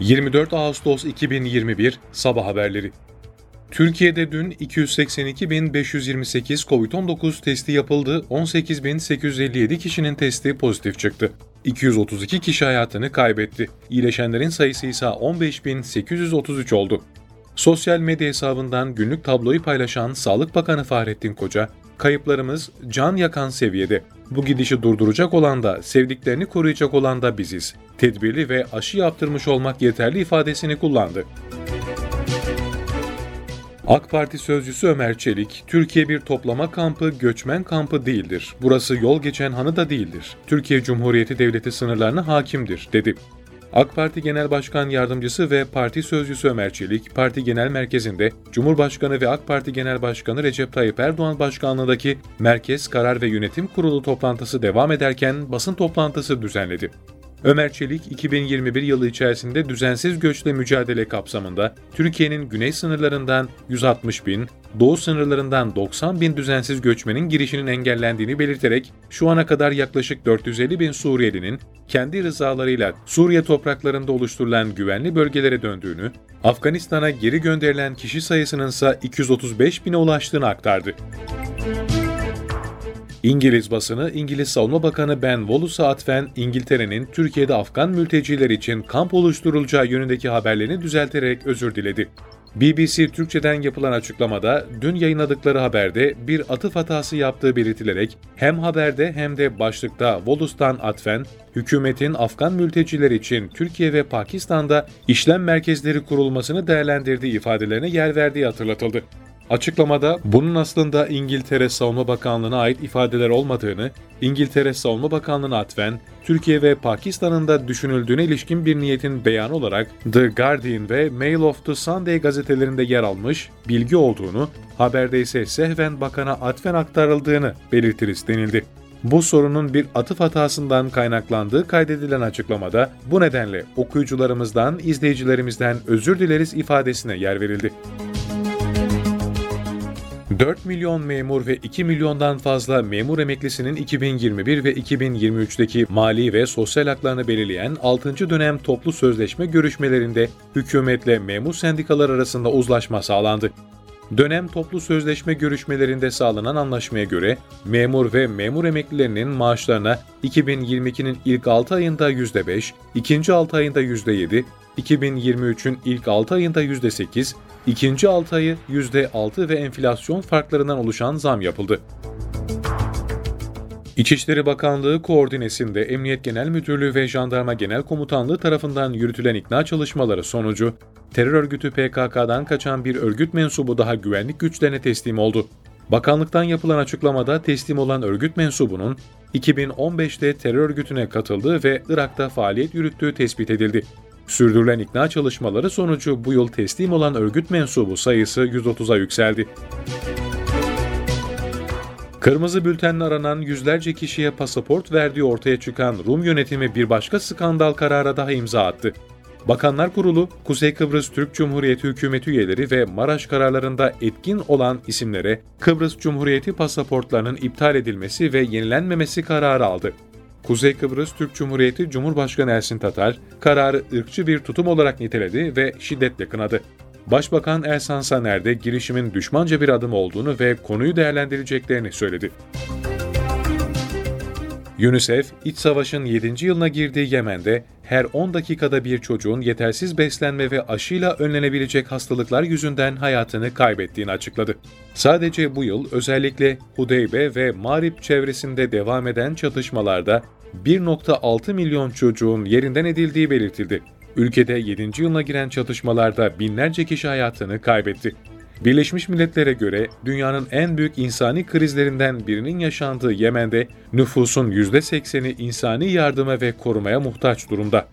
24 Ağustos 2021 Sabah haberleri. Türkiye'de dün 282.528 COVID-19 testi yapıldı, 18.857 kişinin testi pozitif çıktı. 232 kişi hayatını kaybetti. İyileşenlerin sayısı ise 15.833 oldu. Sosyal medya hesabından günlük tabloyu paylaşan Sağlık Bakanı Fahrettin Koca, kayıplarımız can yakan seviyede. Bu gidişi durduracak olan da, sevdiklerini koruyacak olan da biziz. Tedbirli ve aşı yaptırmış olmak yeterli ifadesini kullandı. AK Parti sözcüsü Ömer Çelik, Türkiye bir toplama kampı, göçmen kampı değildir. Burası yol geçen hanı da değildir. Türkiye Cumhuriyeti Devleti sınırlarına hakimdir, dedi. AK Parti Genel Başkan Yardımcısı ve Parti Sözcüsü Ömer Çelik, Parti Genel Merkezi'nde Cumhurbaşkanı ve AK Parti Genel Başkanı Recep Tayyip Erdoğan başkanlığındaki Merkez Karar ve Yönetim Kurulu toplantısı devam ederken basın toplantısı düzenledi. Ömer Çelik, 2021 yılı içerisinde düzensiz göçle mücadele kapsamında Türkiye'nin güney sınırlarından 160 bin, doğu sınırlarından 90 bin düzensiz göçmenin girişinin engellendiğini belirterek şu ana kadar yaklaşık 450 bin Suriyelinin kendi rızalarıyla Suriye topraklarında oluşturulan güvenli bölgelere döndüğünü, Afganistan'a geri gönderilen kişi sayısının ise 235 bine ulaştığını aktardı. İngiliz basını İngiliz Savunma Bakanı Ben Wallace'a atfen İngiltere'nin Türkiye'de Afgan mülteciler için kamp oluşturulacağı yönündeki haberlerini düzelterek özür diledi. BBC Türkçe'den yapılan açıklamada dün yayınladıkları haberde bir atıf hatası yaptığı belirtilerek hem haberde hem de başlıkta Wallace'tan atfen hükümetin Afgan mülteciler için Türkiye ve Pakistan'da işlem merkezleri kurulmasını değerlendirdiği ifadelerine yer verdiği hatırlatıldı. Açıklamada bunun aslında İngiltere Savunma Bakanlığı'na ait ifadeler olmadığını, İngiltere Savunma Bakanlığı'na atfen Türkiye ve Pakistan'ın da düşünüldüğüne ilişkin bir niyetin beyanı olarak The Guardian ve Mail of the Sunday gazetelerinde yer almış bilgi olduğunu, haberde ise sehven bakana atfen aktarıldığını belirtiriz denildi. Bu sorunun bir atıf hatasından kaynaklandığı kaydedilen açıklamada bu nedenle okuyucularımızdan, izleyicilerimizden özür dileriz ifadesine yer verildi. 4 milyon memur ve 2 milyondan fazla memur emeklisinin 2021 ve 2023'teki mali ve sosyal haklarını belirleyen 6. dönem toplu sözleşme görüşmelerinde hükümetle memur sendikalar arasında uzlaşma sağlandı. Dönem toplu sözleşme görüşmelerinde sağlanan anlaşmaya göre memur ve memur emeklilerinin maaşlarına 2022'nin ilk 6 ayında %5, ikinci 6 ayında %7, 2023'ün ilk 6 ayında %8, ikinci 6 ayı %6 ve enflasyon farklarından oluşan zam yapıldı. İçişleri Bakanlığı koordinesinde Emniyet Genel Müdürlüğü ve Jandarma Genel Komutanlığı tarafından yürütülen ikna çalışmaları sonucu terör örgütü PKK'dan kaçan bir örgüt mensubu daha güvenlik güçlerine teslim oldu. Bakanlıktan yapılan açıklamada teslim olan örgüt mensubunun 2015'te terör örgütüne katıldığı ve Irak'ta faaliyet yürüttüğü tespit edildi. Sürdürülen ikna çalışmaları sonucu bu yıl teslim olan örgüt mensubu sayısı 130'a yükseldi. Kırmızı bültenle aranan yüzlerce kişiye pasaport verdiği ortaya çıkan Rum yönetimi bir başka skandal karara daha imza attı. Bakanlar Kurulu, Kuzey Kıbrıs Türk Cumhuriyeti hükümeti üyeleri ve Maraş kararlarında etkin olan isimlere Kıbrıs Cumhuriyeti pasaportlarının iptal edilmesi ve yenilenmemesi kararı aldı. Kuzey Kıbrıs Türk Cumhuriyeti Cumhurbaşkanı Ersin Tatar, kararı ırkçı bir tutum olarak niteledi ve şiddetle kınadı. Başbakan Ersan Saner de girişimin düşmanca bir adım olduğunu ve konuyu değerlendireceklerini söyledi. UNICEF, iç savaşın 7. yılına girdiği Yemen'de her 10 dakikada bir çocuğun yetersiz beslenme ve aşıyla önlenebilecek hastalıklar yüzünden hayatını kaybettiğini açıkladı. Sadece bu yıl özellikle Hudeybe ve Marib çevresinde devam eden çatışmalarda 1.6 milyon çocuğun yerinden edildiği belirtildi. Ülkede 7. yılına giren çatışmalarda binlerce kişi hayatını kaybetti. Birleşmiş Milletler'e göre dünyanın en büyük insani krizlerinden birinin yaşandığı Yemen'de nüfusun %80'i insani yardıma ve korumaya muhtaç durumda.